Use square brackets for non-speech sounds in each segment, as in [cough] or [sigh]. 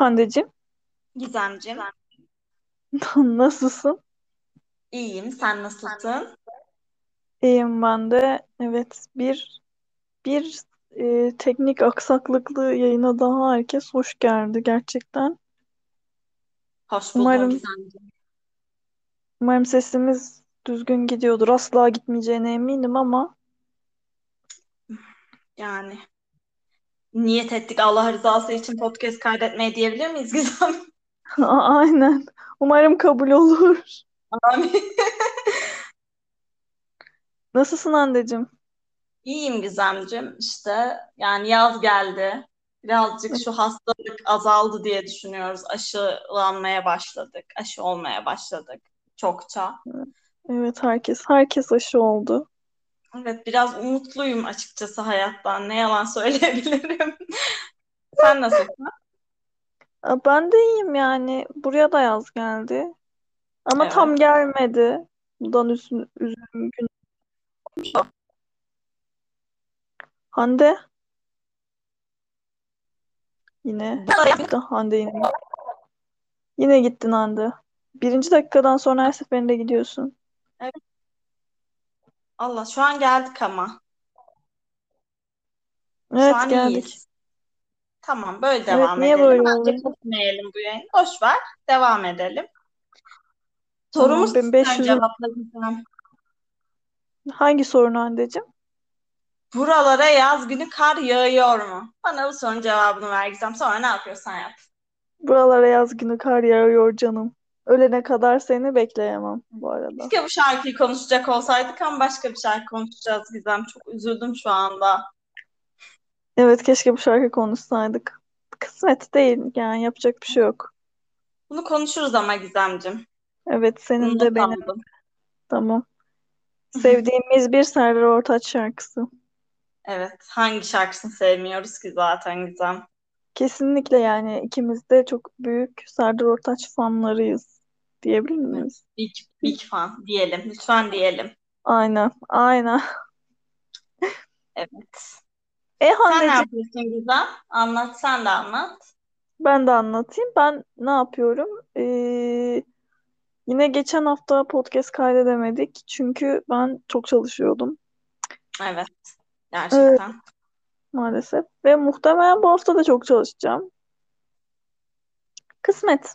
Hande'cim Gizemcim, [laughs] nasılsın? iyiyim. Sen nasılsın? İyiyim ben de. Evet bir bir e, teknik aksaklıklı yayına daha herkes hoş geldi gerçekten. Hoş buldum Umarım Gizemcim. umarım sesimiz düzgün gidiyordur. Asla gitmeyeceğine eminim ama Yani niyet ettik Allah rızası için podcast kaydetmeye diyebilir miyiz Gizem? [laughs] Aynen. Umarım kabul olur. Amin. [laughs] Nasılsın Hande'cim? İyiyim Gizemcim. İşte yani yaz geldi. Birazcık şu hastalık azaldı diye düşünüyoruz. Aşılanmaya başladık. Aşı olmaya başladık. Çokça. Evet herkes herkes aşı oldu. Evet biraz umutluyum açıkçası hayattan. Ne yalan söyleyebilirim. [laughs] Sen nasılsın? Ben de iyiyim yani. Buraya da yaz geldi. Ama tam Evet. gelmedi. Bundan üzüm, üzüm gün. Hande yine gitti. Hande yine. Yine gittin Hande. Birinci dakikadan sonra her seferinde gidiyorsun. Evet. Allah şu an geldik ama. Şu Evet an geldik. iyiyiz. Tamam böyle Evet devam niye edelim. böyle Bence kesmeyelim bu yayını. Boş ver. Devam edelim. Tamam Sorumuz ben sen 500 cevapla Gizem. hangi sorun Hande'cim? Buralara yaz günü kar yağıyor mu? Bana bu sorunun cevabını ver Gizem. Sonra ne yapıyorsan yap. Buralara yaz günü kar yağıyor canım. Ölene kadar seni bekleyemem bu arada. Keşke bu şarkıyı konuşacak olsaydık ama başka bir şarkı konuşacağız Gizem. Çok üzüldüm şu anda. Evet keşke bu şarkı konuşsaydık. Kısmet değil yani yapacak bir şey yok. Bunu konuşuruz ama Gizemcim. Evet senin Bunu de benim aldım. tamam. [laughs] Sevdiğimiz bir Serdar Ortaç şarkısı. Evet. Hangi şarkısını sevmiyoruz ki zaten Gizem? Kesinlikle yani ikimiz de çok büyük Serdar Ortaç fanlarıyız diyebilir miyiz? Big, big fan diyelim. Lütfen diyelim. Aynen, aynen. Evet. E Sen ne Hande'cim yapıyorsun Gizem? Anlat, sen de anlat. ben de anlatayım. Ben ne yapıyorum? Ee, yine geçen hafta podcast kaydedemedik. Çünkü ben çok çalışıyordum. Evet, Evet, gerçekten. maalesef. Ve muhtemelen bu hafta da çok çalışacağım. Kısmet.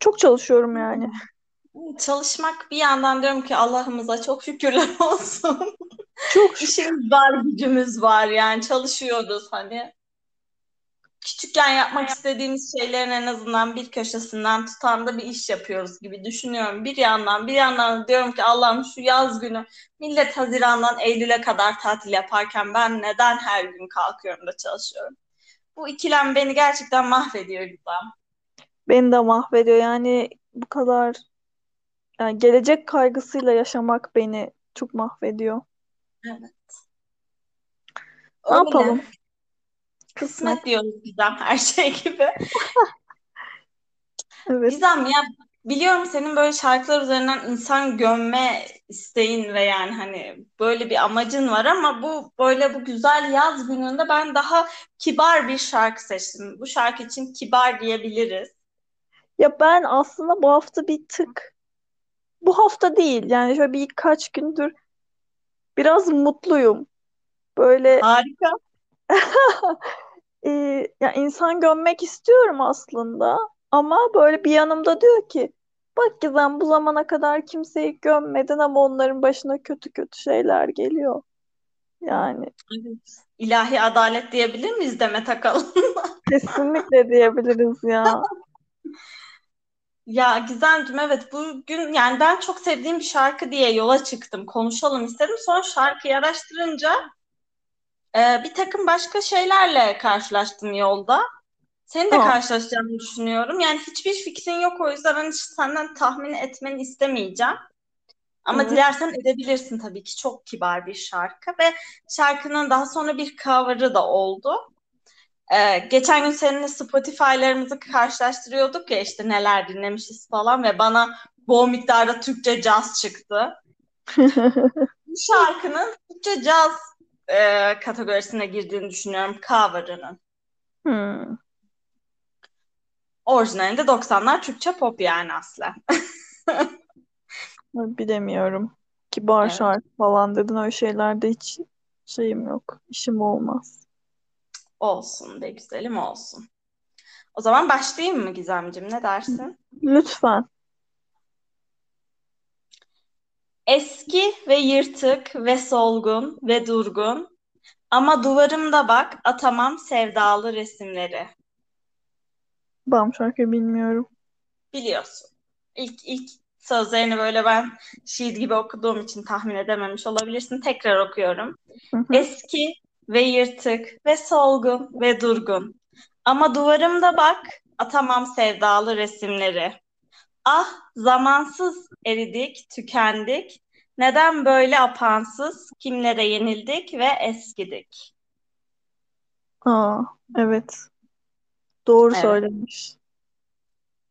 Çok çalışıyorum yani. Çalışmak bir yandan diyorum ki Allah'ımıza çok şükürler [laughs] olsun. Çok şükür. [laughs] İşimiz var, gücümüz var yani çalışıyoruz hani. Küçükken yapmak istediğimiz şeylerin en azından bir köşesinden tutan da bir iş yapıyoruz gibi düşünüyorum. Bir yandan bir yandan diyorum ki Allah'ım şu yaz günü millet Haziran'dan Eylül'e kadar tatil yaparken ben neden her gün kalkıyorum da çalışıyorum? Bu ikilem beni gerçekten mahvediyor Gizem. Beni de mahvediyor. Yani bu kadar yani gelecek kaygısıyla yaşamak beni çok mahvediyor. Evet. Ne Öyle. yapalım? Kısmet Kısmet. diyoruz Gizem her şey gibi. [laughs] Evet. Gizem ya biliyorum senin böyle şarkılar üzerinden insan gömme isteğin ve yani hani böyle bir amacın var ama bu böyle bu güzel yaz gününde ben daha kibar bir şarkı seçtim. Bu şarkı için kibar diyebiliriz. Ya ben aslında bu hafta bir tık bu hafta değil yani şöyle birkaç gündür biraz mutluyum. Böyle Harika. [laughs] e, ya insan gömmek istiyorum aslında ama böyle bir yanımda diyor ki bak Gizem bu zamana kadar kimseyi gömmedin ama onların başına kötü kötü şeyler geliyor. Yani. İlahi adalet diyebilir miyiz Demet Akalın? kesinlikle diyebiliriz ya. [laughs] Ya Gizemciğim evet bugün yani ben çok sevdiğim bir şarkı diye yola çıktım. Konuşalım istedim. Sonra şarkıyı araştırınca e, bir takım başka şeylerle karşılaştım yolda. Senin de Aa, karşılaşacağını düşünüyorum. Yani hiçbir fikrin yok o yüzden hani senden tahmin etmeni istemeyeceğim. Ama evet. dilersen edebilirsin tabii ki. Çok kibar bir şarkı ve şarkının daha sonra bir cover'ı da oldu. Ee, geçen gün seninle Spotify'larımızı karşılaştırıyorduk ya işte neler dinlemişiz falan ve bana bol miktarda Türkçe caz çıktı. Bu [laughs] şarkının Türkçe caz e, kategorisine girdiğini düşünüyorum cover'ının. Hmm. Orijinalinde 90'lar Türkçe pop yani aslen. [laughs] Bilemiyorum. Kibar Evet. şarkı falan dedin öyle şeylerde hiç şeyim yok. İşim olmaz. Olsun be güzelim olsun. O zaman başlayayım mı Gizemciğim ne dersin? Lütfen. Eski ve yırtık ve solgun ve durgun ama duvarımda bak atamam sevdalı resimleri. Bam şarkıyı bilmiyorum. Biliyorsun. İlk ilk sözlerini böyle ben şiir gibi okuduğum için tahmin edememiş olabilirsin. Tekrar okuyorum. Hı hı. Eski ve yırtık ve solgun ve durgun. Ama duvarımda bak atamam sevdalı resimleri. Ah zamansız eridik, tükendik. Neden böyle apansız, kimlere yenildik ve eskidik? Aa, evet. Doğru Evet. söylemiş.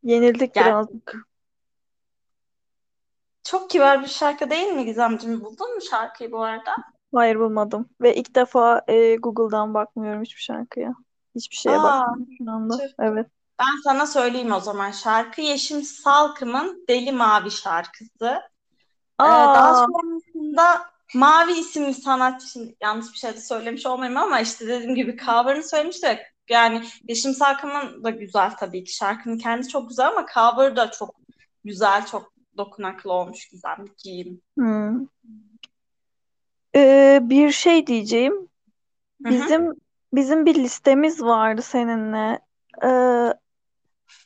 Yenildik Gel. birazcık. Çok kibar bir şarkı değil mi Gizemciğim? Buldun mu şarkıyı bu arada? Hayır bulmadım. Ve ilk defa e, Google'dan bakmıyorum hiçbir şarkıya. Hiçbir şeye Aa, bakmıyorum şu anda. tüh. Evet. Ben sana söyleyeyim o zaman şarkı Yeşim Salkım'ın Deli Mavi şarkısı. Ee, daha Aa, sonrasında Mavi isimli sanatçı, şimdi yanlış bir şey de söylemiş olmayayım ama işte dediğim gibi cover'ını söylemiş de yani Yeşim Salkım'ın da güzel tabii ki şarkının kendisi çok güzel ama cover da çok güzel, çok dokunaklı olmuş Gizemciğim. hmm. Ee, bir şey diyeceğim. Hı hı. Bizim bizim bir listemiz vardı seninle. Ee,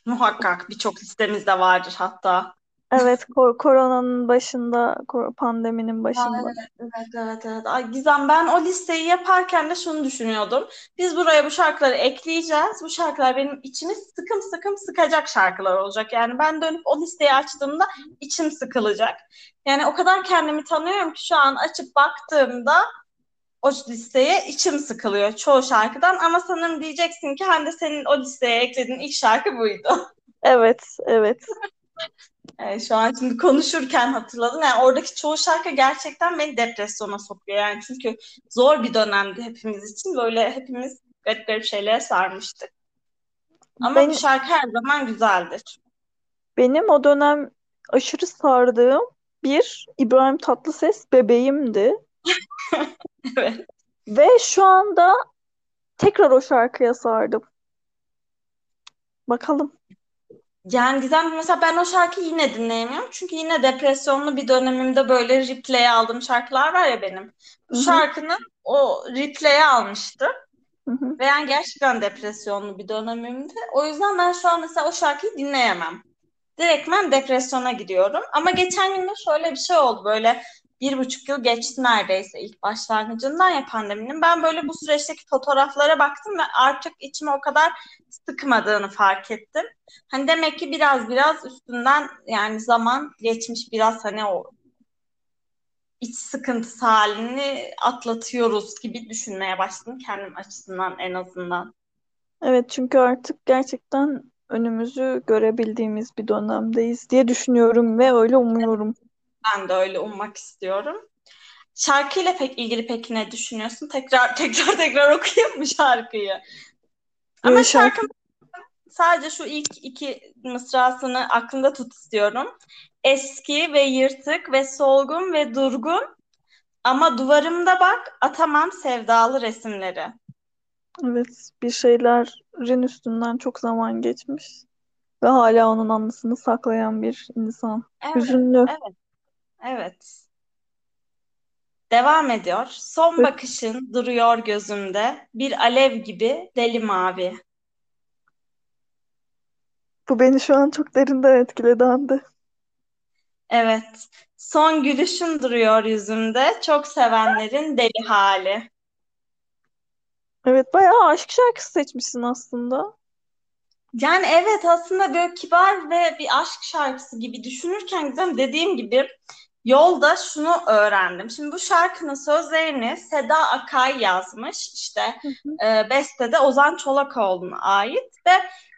Muhakkak birçok listemizde vardır hatta. Evet, ko- koronanın başında, ko- pandeminin Aa, başında. evet, evet, evet, evet. Ay, Gizem ben o listeyi yaparken de şunu düşünüyordum. Biz buraya bu şarkıları ekleyeceğiz. Bu şarkılar benim içimi sıkım sıkım sıkacak şarkılar olacak. Yani ben dönüp o listeyi açtığımda içim sıkılacak. Yani o kadar kendimi tanıyorum ki şu an açıp baktığımda o listeye içim sıkılıyor çoğu şarkıdan. Ama sanırım diyeceksin ki Hande senin o listeye eklediğin ilk şarkı buydu. Evet, evet. Yani şu an şimdi konuşurken hatırladım. Yani oradaki çoğu şarkı gerçekten beni depresyona sokuyor. Yani çünkü zor bir dönemdi hepimiz için. Böyle hepimiz garip garip şeylere sarmıştık. Ama Ben, bu şarkı her zaman güzeldir. benim o dönem aşırı sardığım bir İbrahim Tatlıses bebeğimdi. [laughs] Evet. Ve şu anda tekrar o şarkıya sardım. Bakalım. Yani Gizem mesela ben o şarkıyı yine dinleyemiyorum. Çünkü yine depresyonlu bir dönemimde böyle replay'e aldığım şarkılar var ya benim. Bu şarkının o replay'e almıştı. hı hı. Ve yani gerçekten depresyonlu bir dönemimdi. O yüzden ben şu an mesela o şarkıyı dinleyemem. Direktmen depresyona gidiyorum. Ama geçen gün de şöyle bir şey oldu. Böyle bir buçuk yıl geçti neredeyse ilk başlangıcından ya pandeminin. Ben böyle bu süreçteki fotoğraflara baktım ve artık içime o kadar sıkmadığını fark ettim. Hani demek ki biraz biraz üstünden yani zaman geçmiş biraz hani o iç sıkıntısı halini atlatıyoruz gibi düşünmeye başladım kendim açısından en azından. Evet çünkü artık gerçekten önümüzü görebildiğimiz bir dönemdeyiz diye düşünüyorum ve öyle umuyorum. Ben de öyle ummak istiyorum. Şarkıyla pek ilgili peki ne düşünüyorsun? Tekrar [laughs] tekrar tekrar okuyayım mı şarkıyı? Ama Ee, şarkı şarkının sadece şu ilk iki mısrasını aklında tut istiyorum. Eski ve yırtık ve solgun ve durgun ama duvarımda bak atamam sevdalı resimleri. evet bir şeylerin üstünden çok zaman geçmiş ve hala onun anısını saklayan bir insan. Evet, Hüzünlü. evet, evet. Devam ediyor. Son bakışın duruyor gözümde, bir alev gibi deli mavi. Bu beni şu an çok derinden etkiledi Hande. Evet. Son gülüşün duruyor yüzümde, çok sevenlerin deli hali. Evet bayağı aşk şarkısı seçmişsin aslında. Yani evet aslında böyle kibar ve bir aşk şarkısı gibi düşünürken Gizem dediğim gibi yolda şunu öğrendim. Şimdi bu şarkının sözlerini Seda Akay yazmış. İşte e, beste de Ozan Çolakoğlu'na ait ve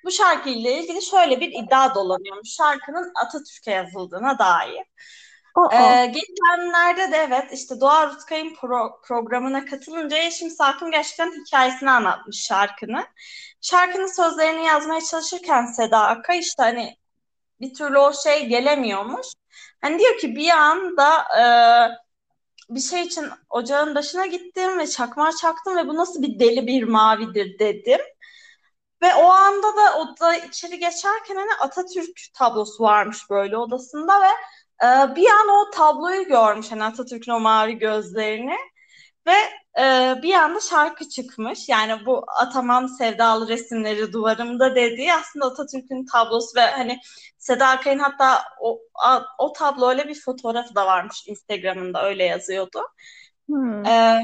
bu şarkıyla ilgili şöyle bir iddia dolanıyormuş. Şarkının Atatürk'e yazıldığına dair. Ee, geçenlerde de evet işte Doğa Rutkay'ın pro- programına katılınca Yeşim Salkım gerçekten hikayesini anlatmış şarkının. Şarkının sözlerini yazmaya çalışırken Seda Akay işte hani bir türlü o şey gelemiyormuş. Hani diyor ki bir anda e, bir şey için ocağın başına gittim ve çakmağı çaktım ve bu nasıl bir deli bir mavidir dedim. Ve o anda da oda içeri geçerken hani Atatürk tablosu varmış böyle odasında ve e, bir an o tabloyu görmüş hani Atatürk'ün o mavi gözlerini ve e, bir anda şarkı çıkmış. Yani bu Ataman sevdalı resimleri duvarımda dediği aslında Atatürk'ün tablosu ve hani Seda Akay'ın hatta o, a, o tabloyla bir fotoğrafı da varmış Instagram'ında öyle yazıyordu. hmm. E,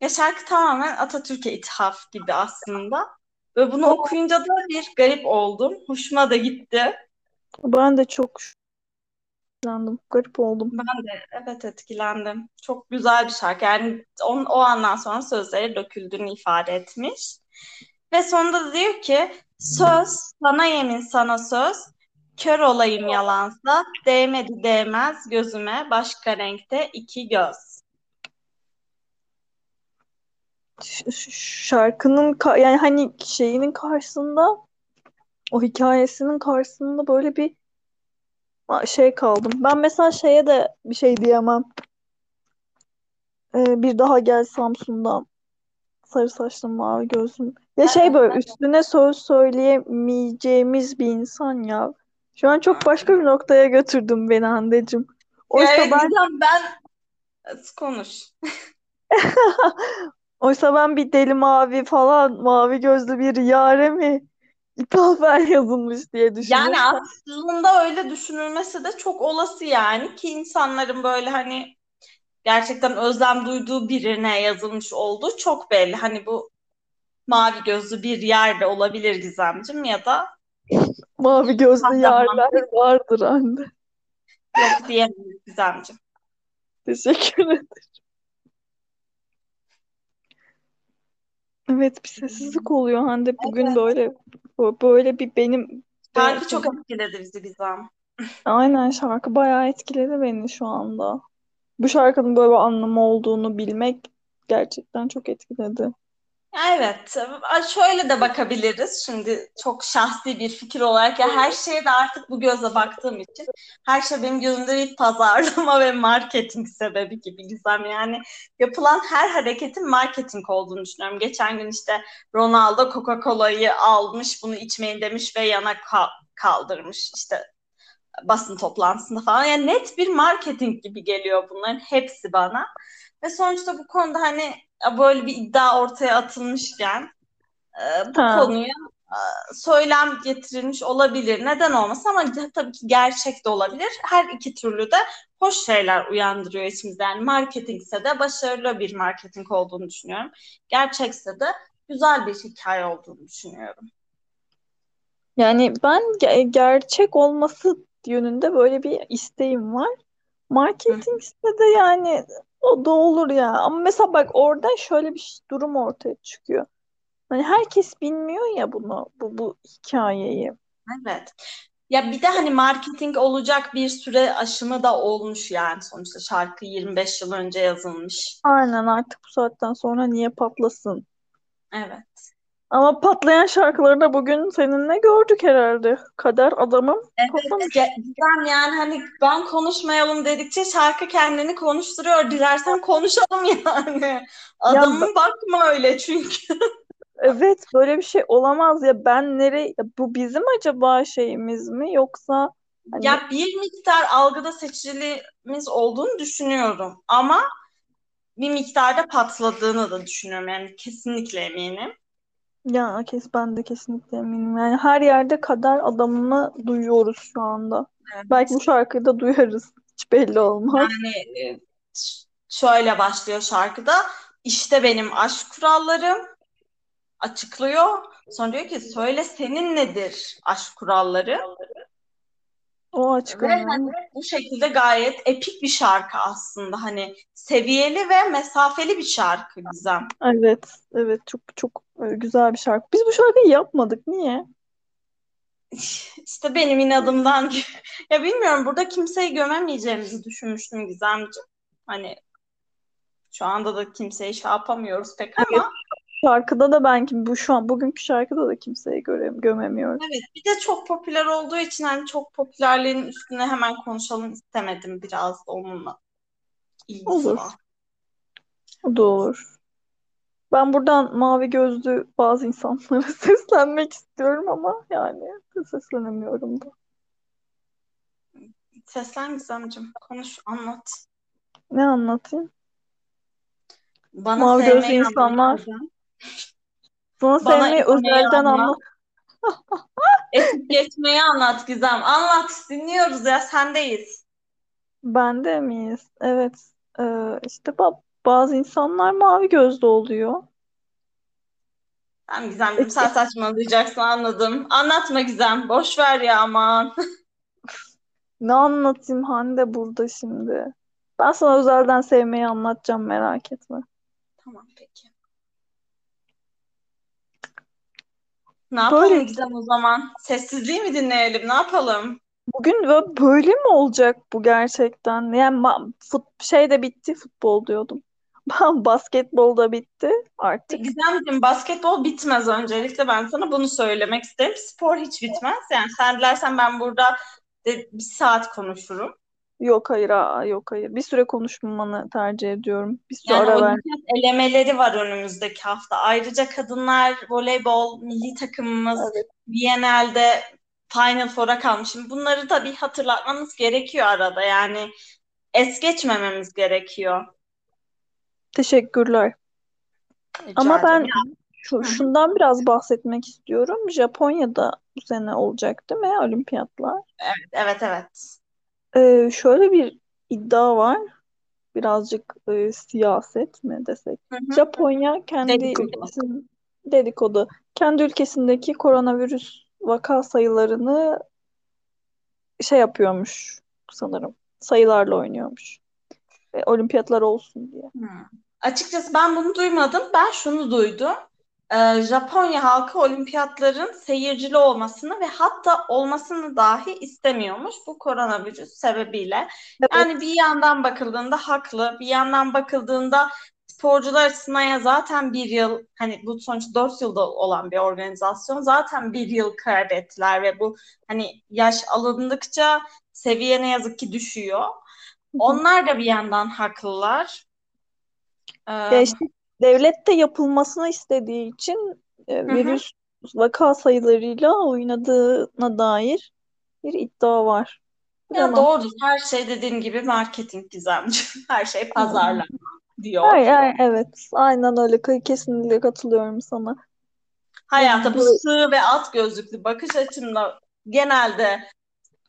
ya şarkı tamamen Atatürk'e ithaf gibi aslında. Ve bunu okuyunca da bir garip oldum. Hoşuma da gitti. Ben de çok etkilendim. Garip oldum. Ben de evet etkilendim. Çok güzel bir şarkı. Yani on, o andan sonra sözleri döküldüğünü ifade etmiş. Ve sonunda da diyor ki söz, sana yemin sana söz, kör olayım yalansa, değmedi değmez gözüme başka renkte iki göz. Ş- şarkının ka- yani hani şeyinin karşısında o hikayesinin karşısında böyle bir şey kaldım. Ben mesela şeye de bir şey diyemem. Ee, bir daha gel Samsun'dan. Sarı saçlı mavi gözlüm. Ya şey böyle üstüne söz söyleyemeyeceğimiz bir insan ya. Şu an çok başka bir noktaya götürdün beni Hande'cim. Oysa Evet, ben Gizem, ben konuş. [laughs] oysa ben bir deli mavi falan mavi gözlü bir yare mi ithafen yazılmış diye Yani düşünüyorum. aslında öyle düşünülmesi de çok olası yani ki insanların böyle hani gerçekten özlem duyduğu birine yazılmış olduğu çok belli. Hani bu mavi gözlü bir yerde olabilir Gizemcim ya da Mavi gözlü yarlar [laughs] vardır anne. yok diyemeyiz Gizemcim. Teşekkür ederim. Evet bir sessizlik oluyor Hande bugün Evet. böyle böyle bir benim Şarkı be- çok etkiledi bizi Gizem. aynen şarkı bayağı etkiledi beni şu anda. Bu şarkının böyle bir anlamı olduğunu bilmek gerçekten çok etkiledi. Evet, şöyle de bakabiliriz. Şimdi çok şahsi bir fikir olarak ya her şeye de artık bu gözle baktığım için her şey benim gözümde bir pazarlama [laughs] ve marketing sebebi gibi Gizem. Yani yapılan her hareketin marketing olduğunu düşünüyorum. Geçen gün işte Ronaldo Coca-Cola'yı almış, bunu içmeyin demiş ve yana ka- kaldırmış işte basın toplantısında falan. Yani net bir marketing gibi geliyor bunların hepsi bana. Ve sonuçta bu konuda hani böyle bir iddia ortaya atılmışken e, bu Ha. konuya e, söylem getirilmiş olabilir. Neden olmasın ama tabii ki gerçek de olabilir. Her iki türlü de hoş şeyler uyandırıyor içimizde. Yani marketingse de başarılı bir marketing olduğunu düşünüyorum. Gerçekse de güzel bir hikaye olduğunu düşünüyorum. Yani ben ge- gerçek olması yönünde böyle bir isteğim var. Marketingse de yani o da olur ya. Ama mesela bak orada şöyle bir durum ortaya çıkıyor. Hani herkes bilmiyor ya bunu, bu, bu hikayeyi. Evet. Ya bir de hani marketing olacak bir süre aşımı da olmuş yani sonuçta şarkı 25 yıl önce yazılmış. Aynen artık bu saatten sonra niye patlasın? Evet. Ama patlayan şarkıları da bugün seninle gördük herhalde. Kader adamım Evet, patlamış. ge- Gizem yani hani ben konuşmayalım dedikçe şarkı kendini konuşturuyor. Dilersen konuşalım yani. Adamın bakma öyle çünkü. [laughs] Evet böyle bir şey olamaz ya ben nereye ya bu bizim acaba şeyimiz mi yoksa hani Ya bir miktar algıda seçiciliğimiz olduğunu düşünüyorum ama bir miktarda patladığını da düşünüyorum yani kesinlikle eminim. Ya kes ben de kesinlikle eminim yani her yerde kader adamını duyuyoruz şu anda. Evet. Belki bu şarkıyı da duyarız. Hiç belli olmaz. Yani e, şöyle başlıyor şarkıda. İşte benim aşk kurallarım açıklıyor. Sonra diyor ki söyle senin nedir aşk kuralları? O açık Ve hani bu şekilde gayet epik bir şarkı aslında. Hani seviyeli ve mesafeli bir şarkı Gizem. Evet, evet çok çok e, güzel bir şarkı. Biz bu şarkıyı yapmadık. Niye? [laughs] işte benim inadımdan [laughs] ya bilmiyorum burada kimseyi gömemeyeceğimizi düşünmüştüm Gizemciğim. Hani şu anda da kimseyi şey yapamıyoruz pek ama Şarkıda da ben kim bu şu an bugünkü şarkıda da kimseyi göre, gömemiyorum. evet bir de çok popüler olduğu için hani çok popülerliğin üstüne hemen konuşalım istemedim biraz onunla ilgisi Olur. var. O da olur. Ben buradan mavi gözlü bazı insanlara [laughs] seslenmek istiyorum ama yani seslenemiyorum da. Seslen Gizemciğim konuş anlat. Ne anlatayım? Bana Mavi gözlü insanlar. anlat Sana Bana sevmeyi özelden anlat. anlat. [laughs] Etip geçmeyi anlat Gizem. Anlat dinliyoruz ya sendeyiz. Bende miyiz? Evet. Ee, işte ba- bazı insanlar mavi gözlü oluyor. Tamam Gizemciğim sen saçmalayacaksın anladım. Anlatma Gizem. Boş ver ya aman. [laughs] Ne anlatayım Hande burada şimdi? Ben sana özelden sevmeyi anlatacağım merak etme. Tamam peki. Ne yapalım Böyle Gizem o zaman? Sessizliği mi dinleyelim? Ne yapalım? bugün bö- böyle mi olacak bu gerçekten? Yani fut şey de bitti futbol diyordum. [laughs] Basketbol da bitti artık. Gizemciğim basketbol bitmez öncelikle ben sana bunu söylemek isterim. Spor hiç bitmez. Yani sen dilersen ben burada de bir saat konuşurum. Yok hayır aa, yok hayır. Bir süre konuşmamanı tercih ediyorum. Bir süre Yani ara ver. olimpiyat elemeleri var önümüzdeki hafta. Ayrıca kadınlar voleybol milli takımımız Evet. Final Four'a kalmış. Şimdi bunları da bir hatırlatmamız gerekiyor arada. Yani es geçmememiz gerekiyor. Teşekkürler. Rica Ama ben şu, Hı hı. şundan biraz bahsetmek istiyorum. Japonya'da bu sene olacak değil mi olimpiyatlar? Evet, evet, evet. Ee, şöyle bir iddia var. Birazcık e, siyaset mi desek. Hı hı. Japonya kendi Dedikodu. ülkesinin dedikodu. Kendi ülkesindeki koronavirüs vaka sayılarını şey yapıyormuş sanırım. Sayılarla oynuyormuş. E, olimpiyatlar olsun diye. Hı. Açıkçası ben bunu duymadım. Ben şunu duydum. Ee, Japonya halkı olimpiyatların seyircili olmasını ve hatta olmasını dahi istemiyormuş bu koronavirüs sebebiyle. Yani Evet. bir yandan bakıldığında haklı, bir yandan bakıldığında sporcular açısından ya zaten bir yıl hani bu sonuç 4 yılda olan bir organizasyon zaten bir yıl kaybettiler ve bu hani yaş alındıkça seviye ne yazık ki düşüyor. Onlar da bir yandan haklılar. Ee, Ya işte devlet de yapılmasını istediği için e, hı hı. virüs vaka sayılarıyla oynadığına dair bir iddia var. Ya Bilemem. doğrudur. Her şey dediğim gibi marketing Gizemci. [laughs] Her şey Hı. pazarlama diyor. Ay, ay, evet. Aynen öyle. Kesinlikle katılıyorum sana. Hayata bu sığ ve alt gözlüklü bakış açımla genelde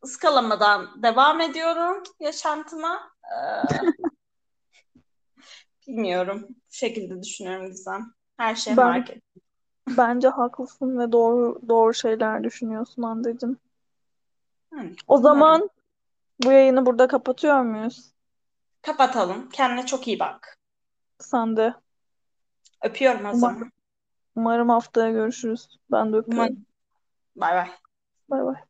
ıskalamadan devam ediyorum yaşantıma. Ee, [laughs] bilmiyorum. Bu şekilde düşünüyorum Gizem. Her şey ben market. bence haklısın ve doğru doğru şeyler düşünüyorsun Hande'cim. Yani O umarım. zaman bu yayını burada kapatıyor muyuz? Kapatalım. Kendine çok iyi bak. Sen de. Öpüyorum o Umarım, zaman. umarım haftaya görüşürüz. Ben de öpüyorum. Umarım. Bay bay. Bay bay.